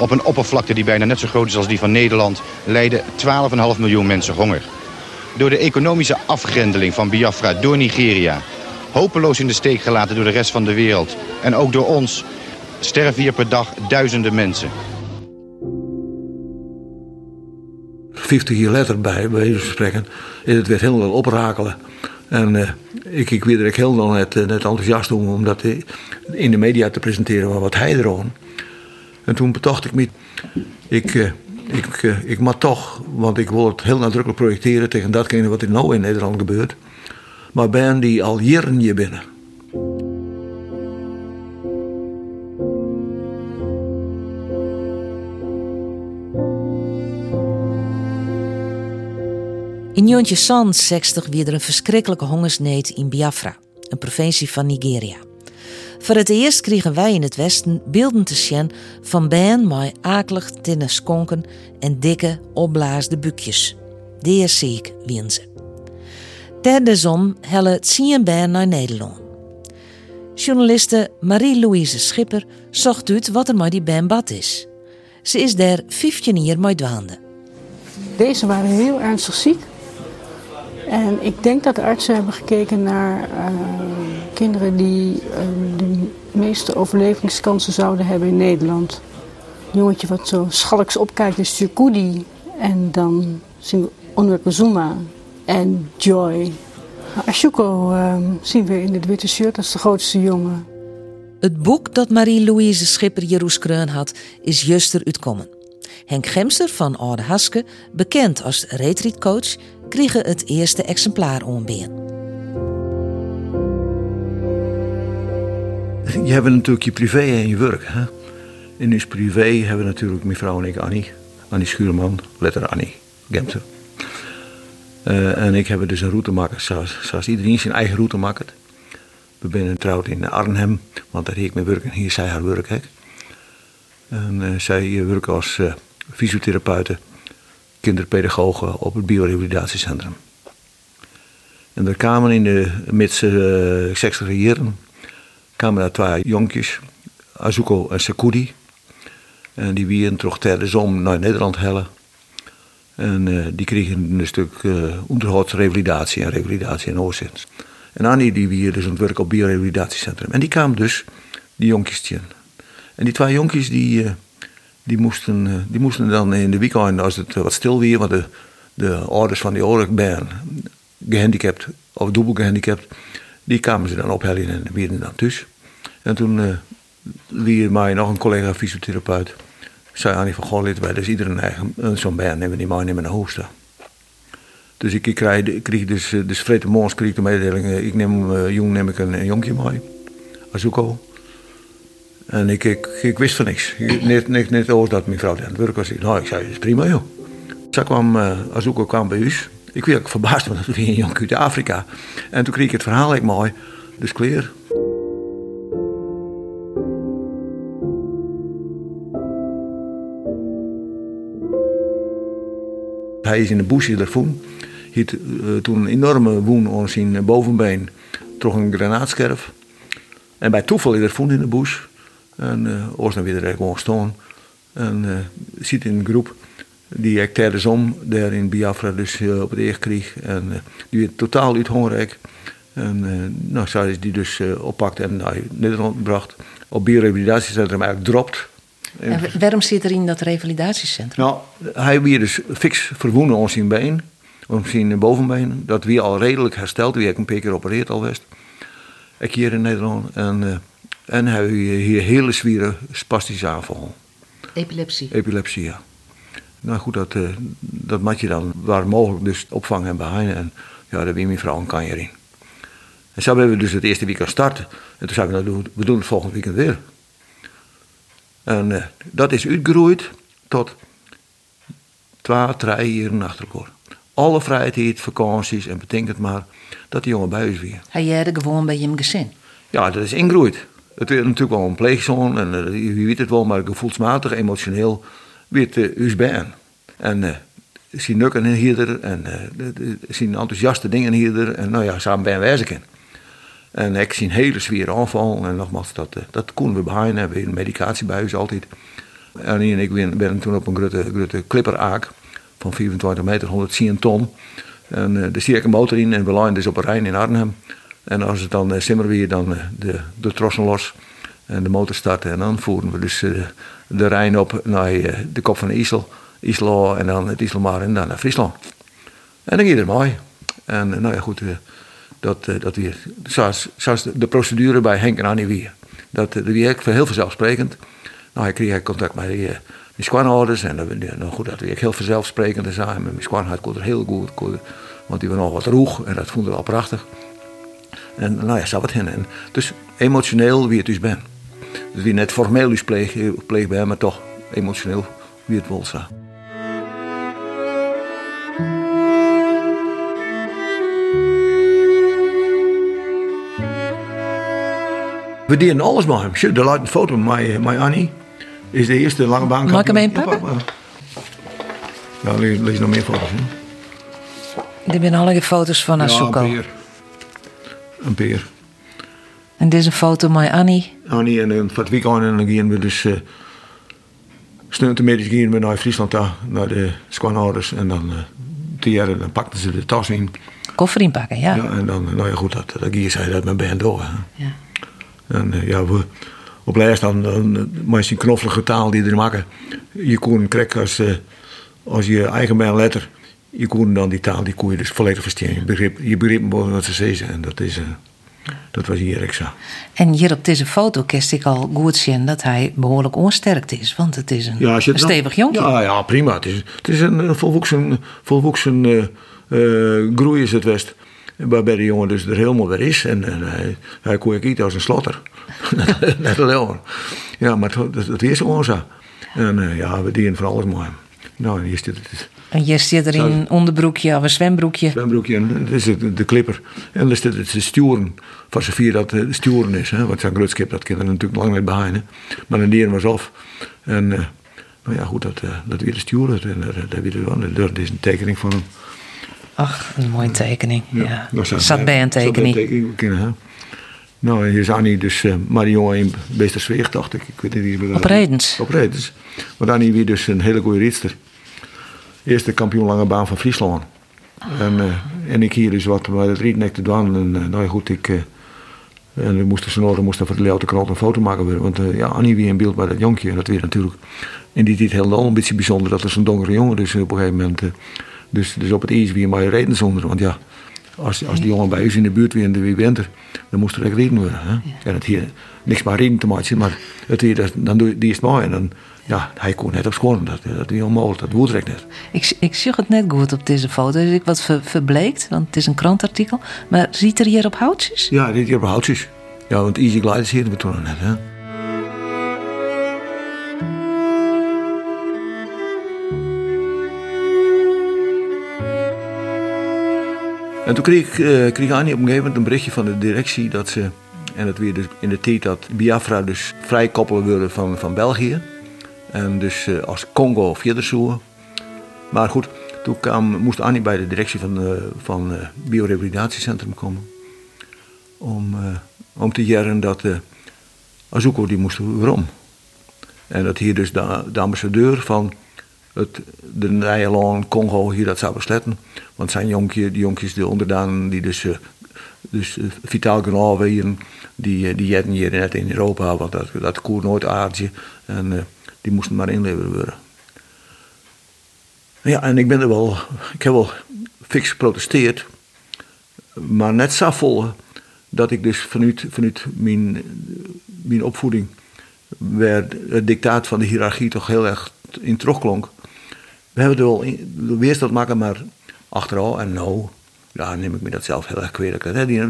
Op een oppervlakte die bijna net zo groot is als die van Nederland... lijden 12,5 miljoen mensen honger. Door de economische afgrendeling van Biafra door Nigeria... hopeloos in de steek gelaten door de rest van de wereld... en ook door ons, sterven hier per dag duizenden mensen. 50 jaar later, bij van spreken, is het weer helemaal oprakelen. En uh, ik, ik er heel net, net enthousiast om, om dat in de media te presenteren wat hij erover. En toen bedacht ik me, ik, ik, ik mag toch, want ik wil het heel nadrukkelijk projecteren tegen datgene wat er nou in Nederland gebeurt. Maar ben die al jaren hier binnen. In 1960 wie er een verschrikkelijke hongersnood in Biafra, een provincie van Nigeria. Voor het eerst kregen wij in het Westen beelden te zien van ben met akelig tinnen skonken en dikke, opblaasde bukjes. Deer ziek wien ze. Ter zon helle zien ben naar Nederland. Journaliste Marie-Louise Schipper zocht uit wat er met die ben bad is. Ze is daar 15 jaar mee dwaande. Deze waren heel ernstig ziek. En ik denk dat de artsen hebben gekeken naar uh, kinderen die uh, de meeste overlevingskansen zouden hebben in Nederland. Een jongetje wat zo schalks opkijkt is Chukudi. En dan Onwerpe Zuma en Joy. Ashuko uh, zien we in het witte shirt, dat is de grootste jongen. Het boek dat Marie-Louise Schipper Jeroes Kreun had, is juster uitkomen. Henk Gemster van Oude Haske, bekend als retreatcoach, kreeg het eerste exemplaar onbeen. Je hebt natuurlijk je privé en je werk. Hè? In ons privé hebben we natuurlijk mijn vrouw en ik Annie. Annie Schuurman, letter Annie Gemster. Uh, en ik heb dus een route maken zoals, zoals iedereen zijn eigen route maakt. We zijn trouwd in Arnhem, want daar heb ik mijn werk en hier zij haar werk. Hè. En uh, zij werkt als uh, kinderpedagogen op het biorevalidatiencentrum. En daar kwamen in de mid 60 jaren kwamen daar twee jonkjes, Azuko en Sakudi. En die wien terug tijdens om naar Nederland hellen. En uh, die kregen een stuk uh, onderhoudsrevalidatie en revalidatie in Oorzins. En Annie die wie dus aan het werk op biorevalidatiecentrum. En die kwamen dus, die jonkjes. En die twee jonkjes die, uh, die, moesten, die moesten dan in de weekend, als het wat stil weer, want de, de ouders van die oorlogbaan gehandicapt, of dubbel gehandicapt, die kwamen ze dan ophellen en werden dan thuis. En toen uh, mij nog een collega fysiotherapeut zei Annie van Goh, wij dus iedereen eigen zo'n baan nemen die mij nemen naar hoogste. Dus ik, ik, krijg, ik kreeg dus, dus vrede morgens kreeg ik de mededeling, ik neem jong neem ik een, een jonkje mee, Azuko. En ik, ik, ik wist van niks. Net, net, net over dat mijn vrouw aan het werk was. Nou, ik zei, dat is prima joh. Zij kwam, uh, kwam bij ons. Ik werd verbaasd, want dat was een jonk uit Afrika. En toen kreeg ik het verhaal ik mooi, dus kleer. Hij is in de busje ervoor. Hij had uh, toen een enorme woon aan zijn bovenbeen. Toch een granaatscherf. En bij toeval is er in de bush. En uh, weer er gewoon staan. En uh, zit in een groep die ik tijdens om daar in Biafra dus uh, op het eer kreeg. En uh, die werd totaal uithongerig. En uh, nou, zij is die dus oppakt en naar Nederland bracht. Op biorevalidatiencentrum eigenlijk dropt. En waarom zit er in dat revalidatiecentrum? Nou, hij weer dus fix verwonnen aan zijn been, aan zijn bovenbeen. Dat weer al redelijk hersteld. Wie heb een paar keer geopereerd al west. Ik hier in Nederland. En, en hij hier hele zwieren spastische aanval. Epilepsie? Epilepsie, ja. Nou goed, dat, uh, dat moet je dan waar mogelijk dus opvangen en behinden. En ja, daar ben mijn vrouw een kanjer in. En zo hebben we dus het eerste weekend starten. En toen zeiden we, nou, we doen het volgende weekend weer. En uh, dat is uitgegroeid tot twee, drie jaar achter elkaar. Alle vrijheid, vakanties en betekent maar dat die jongen bij ons weer. Hij jij gewoon bij je gezin? Ja, dat is ingegroeid. Het is natuurlijk wel een pleegzoon en wie weet het wel, maar gevoelsmatig, emotioneel weet uh, us bij. En uh, nukken hierder en uh, zien enthousiaste dingen hierder. En nou ja, samen bij een wijze En ik zie een hele zware aanval. En nogmaals, dat, eh, dat konden we. We hebben een medicatie bij ons altijd. En ik ben, ben toen op een grote, grote clipperaak van 24 meter, 110 ton. En uh, daar zie ik een motor in en we lijnen dus op een Rijn in Arnhem. En als het dan uh, simmer weer, dan uh, de, de trossen los en de motor starten. En dan voeren we dus de Rijn op naar de kop van de IJssel, en dan het IJsselmaar en dan naar Friesland. En dan ging het mooi. En nou ja, goed, dat, dat weer, zoals, zoals de procedure bij Henk en Annie weer. Dat, dat weer heel vanzelfsprekend. Nou, ik kreeg contact met die, squanouders. En nou goed, dat weer heel vanzelfsprekend zijn. En mijn squan had het heel goed, want die was nog wat roeg. En dat vond ik wel prachtig. En nou ja, zat het in. En dus emotioneel wie het dus ben. Dus wie net formeel dus pleeg, pleeg bij maar toch emotioneel wie het wil zijn. We deden alles met hem. Er laat een foto met, met Annie. Is de eerste lange baan. Mag ik hem een pakken? Ja, lees, lees nog meer foto's. Hè? Er zijn alle foto's van Asuko. Ja, een peer. Een. En dit is een foto met Annie. Annie en van het weekend en dan gingen we dus... Uh, Stuntenmiddags gingen we naar Friesland daar, naar de squanouders. En dan, uh, die jaren, dan pakten ze de tas in. Koffer inpakken, ja. Ja, en dan, nou ja goed, dat, dat gingen zij dat met band door. Hè. Ja. En uh, ja, we, op lijst dan, dan maar die knoffelige taal die er maken. Je kon krijgen als, uh, als je eigen bij een letter. Je kon dan die taal, die kon je dus volledig verstaan. Je begreep, je begreep wat ze zeiden. En dat, is, uh, dat was hier ik zo. En hier op deze foto kist ik al goed zien dat hij behoorlijk onsterkt is. Want het is een, ja, een stevig jonkje. Ja, ja, prima. Het is, het is een volwassen, volwassen uh, uh, groei is het west. Waarbij de jongen dus er helemaal weer is. En, en hij, hij kon je niet als een slotter. Net een leeuw. Ja, maar dat is zo. En uh, ja, we dienen van alles mooi. Nou, hier zit het. En hier zit er in een onderbroekje of een zwembroekje. Zwembroekje, en dat is de, de clipper. En dan zit het de sturen. Van z'n vier dat de sturen is. Hè. Want zo'n groot schip, dat kinderen natuurlijk lang niet behind. Maar dan dieren was af. En uh, nou ja, goed, dat, uh, dat weer de sturen. En dat, dat, dat is een tekening van hem. Ach, een mooie tekening. Ja, ja. zat, zat bij een tekening. Bij een tekening hè. Nou, hier is Annie dus, uh, jongen in Beestersweeg, dacht ik. ik weet niet wie op Redens. Op Redens. Maar Annie weer dus een hele goede rietster. Eerste kampioen lange baan van Friesland. En, uh, en ik hier dus wat bij het rietnek te doen. En uh, nou ja, goed, ik... en we moesten ze nodig, moesten voor de Leeuwarden krant een foto maken. Weer. Want ja, Annie weer in beeld bij dat jonkje. En dat weer natuurlijk in die tijd heel een beetje bijzonder. Dat is een donkere jongen. Dus op een gegeven moment... dus, dus op het ijs weer maar reden zonder. Want ja, als, als die jongen bij ons in de buurt weer wie bent er, dan moest er echt reden worden. Hè? Ja. En het hier niks maar reden te maken, maar het hier, dat, dan doe je die is mooi en dan, ja, hij kon net op schoon. Dat, dat is onmogelijk, dat woedt net. Ik, ik zie het net goed op deze foto. Dus ik wat ver, verbleekt, want het is een krantartikel. Maar ziet er hier op houtjes? Ja, dit hier op houtjes. Ja, want Easy Gliders hier we toen net. Hè? En toen kreeg, uh, kreeg Annie op een gegeven moment een berichtje van de directie dat ze, en dat weer dus in de tijd dat Biafra dus vrijkoppelen wilde van, van België. En dus uh, als Congo verder zoeken. Maar goed, toen moest Annie bij de directie van, uh, van Biorevalidatiecentrum komen. Om, om te jaren dat uh, Azuko die moest waarom. En dat hier dus de, de ambassadeur van het, de Nederland, Congo hier dat zou besletten. Want zijn jonkje, die jonkjes, de onderdanen die dus, uh, dus uh, vitaal genoeg waren, die, uh, die jetten hier net in Europa, want dat, dat koer nooit aardje. En die moesten maar inleveren worden. Ja, en ik ben er wel, ik heb wel fix geprotesteerd, maar net zo vol dat ik dus vanuit, vanuit mijn, mijn opvoeding, waar het dictaat van de hiërarchie toch heel erg in terugklonk. We hebben er wel weerstand maken, maar achteraf en nou, ja, neem ik me dat zelf heel erg kwalijk.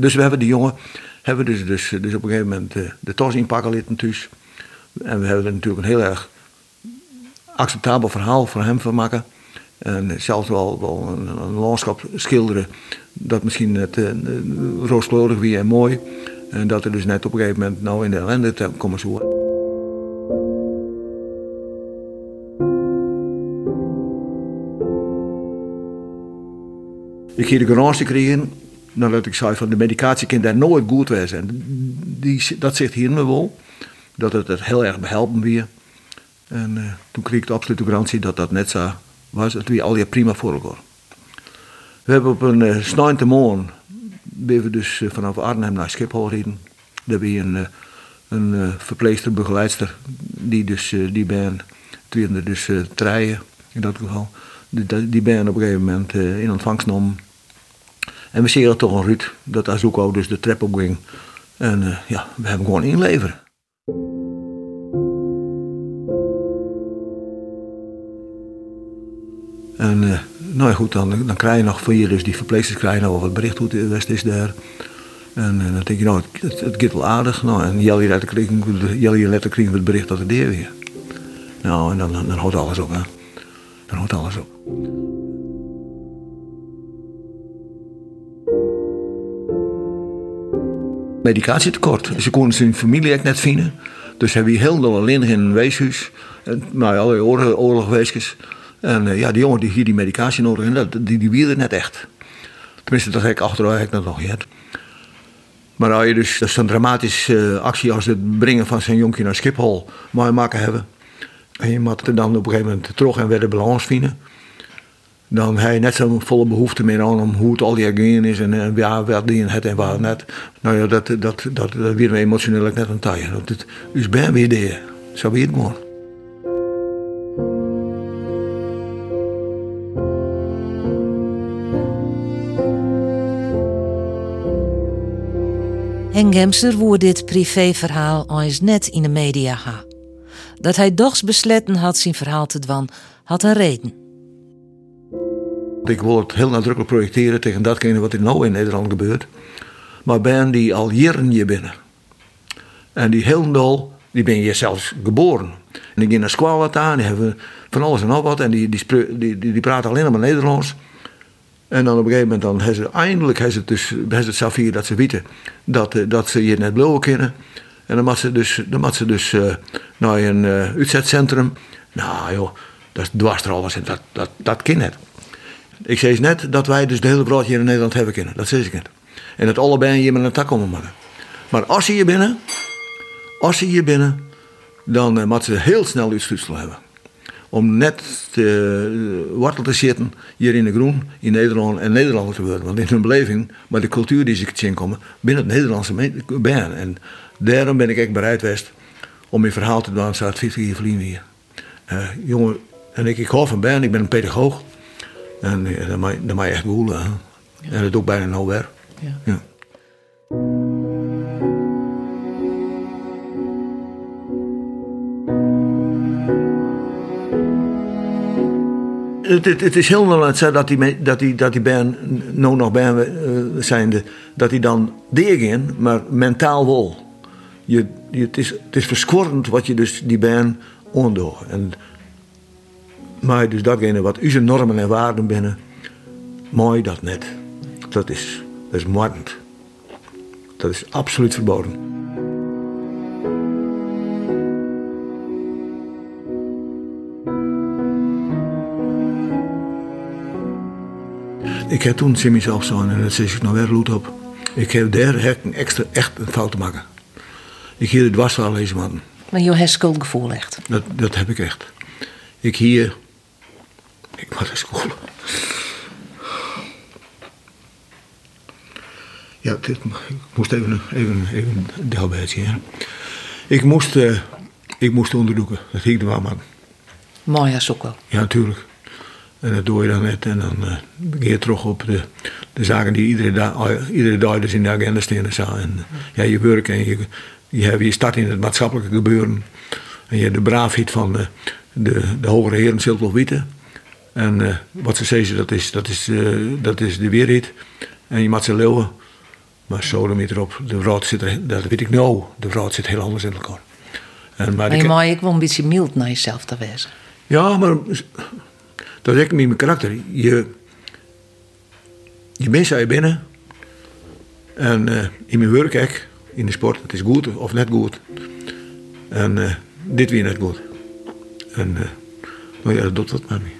Dus we hebben die jongen, hebben dus, dus, dus op een gegeven moment de, de tos inpakken laten thuis. En we hebben er natuurlijk een heel erg acceptabel verhaal voor hem van maken. En zelfs wel, wel een, landschap schilderen dat misschien net uh, rooskleurig wie en mooi. En dat er dus net op een gegeven moment nou in de ellende te komen zoeken. Ik heb de garage gekregen nadat ik zei van de medicatie kan daar nooit goed zijn. Die, dat zegt hier me wel. Dat het het heel erg behelpen weer. En uh, toen kreeg ik de absolute garantie dat dat net zo was. Dat we al je prima voor. We hebben op een uh, snijnte morgen we dus uh, vanaf Arnhem naar Schiphol gereden. Daar ben je een, een verpleegster, begeleidster, die dus die ben, toen dus treien in dat geval. Die, die ben op een gegeven moment in ontvangst genomen. En we zien toch een Ruud dat ook dus de trap op ging. En ja, we hebben gewoon inleveren. En uh, nou ja, goed, dan, dan krijg je nog van dus die verpleegsters krijgen nog wat bericht hoe het West is daar. En, en dan denk je, nou, het, het, wel aardig. Nou, en jel je letter krijgen we het bericht dat het deur weer. Nou, en dan, dan, dan houdt alles op, hè. Dan houdt alles op. Medicatietekort. Ze konden zijn familie echt net vinden. Dus hebben we heel alleen in een weeshuis. En, maar ja, allerlei oorlogweesjes. En uh, ja, die jongen die hier die medicatie nodig heeft, die, die wierde net echt. Tenminste, dat heb ik achteraf nog niet. Maar als je dus, dat dramatische uh, actie als het brengen van zijn jonkje naar Schiphol maar maken hebben. En je moet dan op een gegeven moment terug en weer de balans vinden. Dan heb je net zo'n volle behoefte meer aan om hoe het al die gegaan is en, en ja, wat die het en waar net. Nou ja, dat, dat, dat, dat, weer emotioneel net een taai. Dat is ben weer de, zo weer het gewoon. En Gemser woer dit privéverhaal eens net in de media ha. Dat hij dochs besletten had zijn verhaal te dwan, had een reden. Ik wil het heel nadrukkelijk projecteren tegen datgene wat er nou in Nederland gebeurt. Maar ben die al jaren je binnen. En die heel die ben je zelfs geboren. En die gaan naar school aan, die hebben van alles en nog wat. En die, die, die, die, die praten alleen maar Nederlands. En dan op een gegeven moment dan hebben ze eindelijk hebben het, dus, hebben het zelf hier dat ze weten dat, eh, dat ze je net blowen kunnen. En dan moet ze dus, dan moet ze dus uh, naar een uh, uitzetcentrum. Nou joh, dat is dwars er alles in. Dat, dat, dat kan net. Ik zei net dat wij dus de hele brood hier in Nederland hebben kunnen. Dat zei ik net. En dat allebei hier met een tak komen maken. Maar als ze hier binnen, als ze hier binnen, dan uh, moet ze heel snel uitsluitsel hebben om net te, uh, wortel te zitten hier in de groen in Nederland en Nederlander te worden. Want in hun beleving, maar de cultuur die ze zien komen, binnen het Nederlandse ben. En daarom ben ik echt bereid geweest om mijn verhaal te doen, zoals 50 jaar verliezen hier. Uh, jongen, en ik, ik hou van ben, ik ben een pedagoog. En uh, dat, mag, dat je echt. Ja. En dat doe ik bijna nou weer. Ja. ja. Het, het, is heel normaal dat die, dat die, dat die ben, nou nog ben uh, zijnde, dat die dan deergaan, maar mentaal wel. Je, het, is, het is wat je dus die ben ondoet. En, maar dus datgene wat uw normen en waarden binnen, mooi dat net. Dat is, dat is moordend. Dat is absoluut verboden. Ik heb toen in mezelf zo, en dat zeg ik nou weer loed op. Ik heb daar een extra echt een fout te maken. Ik hier het dwarsval lezen man. Maar je hebt schuldgevoel echt? Dat, dat heb ik echt. Ik hier... Ik moet naar school. Ja, dit, ik moest even, even, even een delbijtje. Ja. Ik moest, uh, ik moest onderzoeken. Dat ging er wel man. Mooi als ook wel. Ja, natuurlijk. En dat doe je dan net. En dan uh, je terug op de, de zaken die iedere dag, iedere dag dus in de agenda staan. En ja, je werk en je, je, hebt, je start in het maatschappelijke gebeuren. En je hebt de braafheid van de, de, de hogere heren zult wel weten. En uh, wat ze zeggen, dat is, dat is, uh, dat is de weerheid. En je moet ze leeuwen. Maar zo dan erop. De vrouw zit er, dat weet ik nou. De vrouw zit heel anders in elkaar. En, maar je mag ik wel een beetje mild naar jezelf te wezen. Ja, maar dat is echt niet mijn karakter. Je, je bent je binnen. En uh, in mijn werk, in de sport, het is goed of net goed. En uh, dit weer net goed. En uh, nou ja, dat doet wat met me.